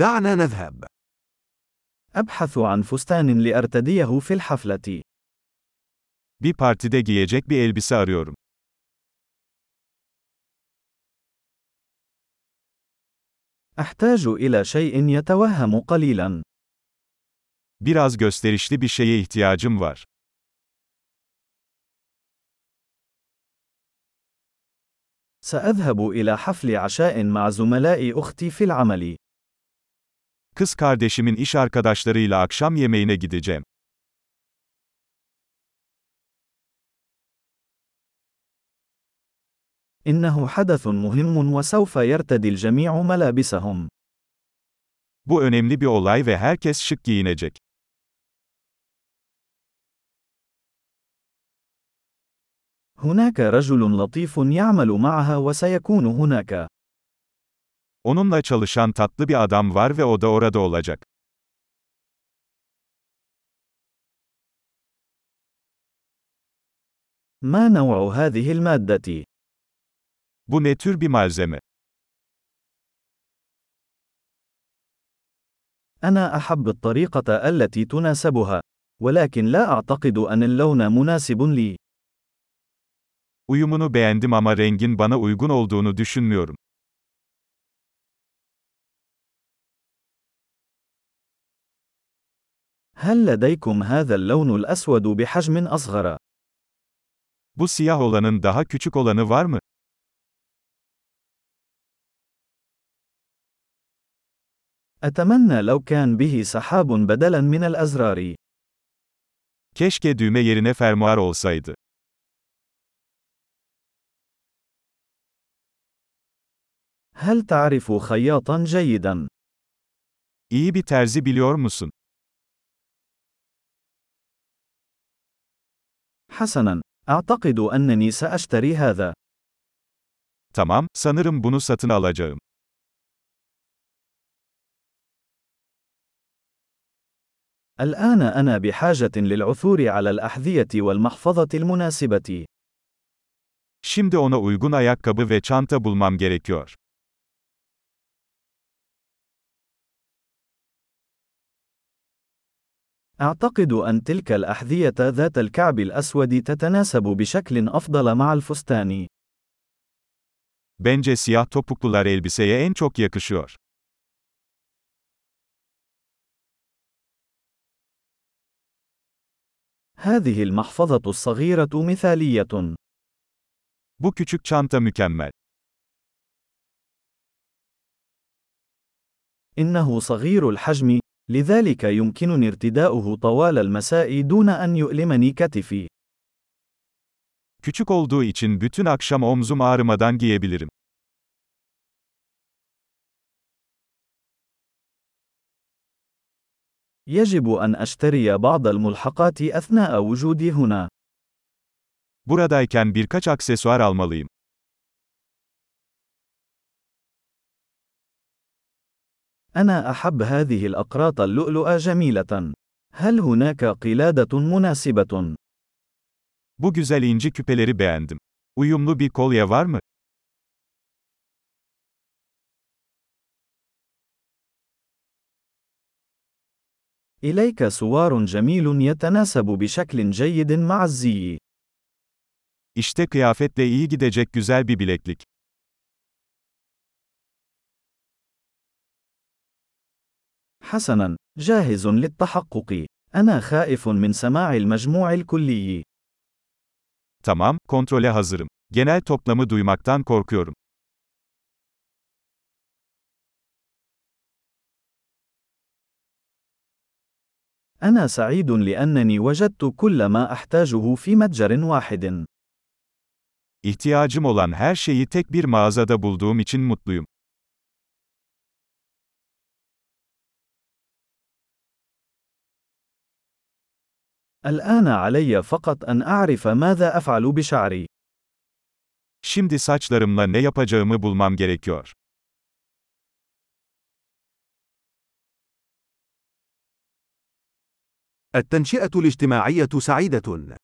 دعنا نذهب. أبحث عن فستان لأرتديه في الحفلة. Bir partide giyecek bir elbise arıyorum. أحتاج إلى شيء يتوهم قليلا. Biraz gösterişli bir şeye ihtiyacım var. سأذهب إلى حفل عشاء مع زملاء أختي في العمل. Kız kardeşimin iş arkadaşlarıyla akşam yemeğine gideceğim. إنه حدث مهم وسوف يرتدي الجميع ملابسهم. Bu önemli bir olay ve herkes şık giyinecek. هناك رجل لطيف يعمل معها وسيكون هناك. Onunla çalışan tatlı bir adam var ve o da orada olacak. ما نوع هذه المادة؟ Bu ne tür bir malzeme? أنا أحب الطريقة التي تناسبها، ولكن لا أعتقد أن اللون مناسب لي. Uyumunu beğendim ama rengin bana uygun olduğunu düşünmüyorum. هل لديكم هذا اللون الأسود بحجم أصغر؟ Bu siyah olanın daha küçük olanı var mı? أتمنى لو كان به سحاب بدلاً من الأزرار. Keşke düğme yerine fermuar olsaydı. هل تعرف خياطاً جيداً؟ İyi bir terzi biliyor musun? حسناً، أعتقد أنني سأشتري هذا. Tamam, sanırım bunu satın alacağım. الآن أنا بحاجة للعثور على الأحذية والمحفظة المناسبة. Şimdi ona uygun ayakkabı ve çanta bulmam gerekiyor. أعتقد أن تلك الأحذية ذات الكعب الأسود تتناسب بشكل أفضل مع الفستان. Bence siyah topuklular elbiseye en çok yakışıyor. هذه المحفظة الصغيرة مثالية. Bu küçük çanta mükemmel. إنه صغير الحجم، لذلك يمكنني ارتداؤه طوال المساء دون أن يؤلمني كتفي. Küçük olduğu için bütün akşam omzum ağrımadan giyebilirim. يجب أن أشتري بعض الملحقات أثناء وجودي هنا. Buradayken birkaç aksesuar almalıyım. أنا أحب هذه الأقراط اللؤلؤة جميلة. هل هناك قلادة مناسبة؟ Bu güzel inci küpeleri beğendim. Uyumlu bir kolye var mı? إليك سوار جميل يتناسب بشكل جيد مع الزي. İşte kıyafetle iyi gidecek güzel bir bileklik. حسناً، جاهز للتحقق. أنا خائف من سماع المجموع الكلي. Tamam, kontrole hazırım. Genel toplamı duymaktan korkuyorum. أنا سعيد لأنني وجدت كل ما أحتاجه في متجر واحد. İhtiyacım olan her şeyi tek bir mağazada bulduğum için mutluyum. الآن علي فقط أن أعرف ماذا أفعل بشعري. Şimdi saçlarımla ne yapacağımı bulmam gerekiyor. التنشئة الاجتماعية سعيدة.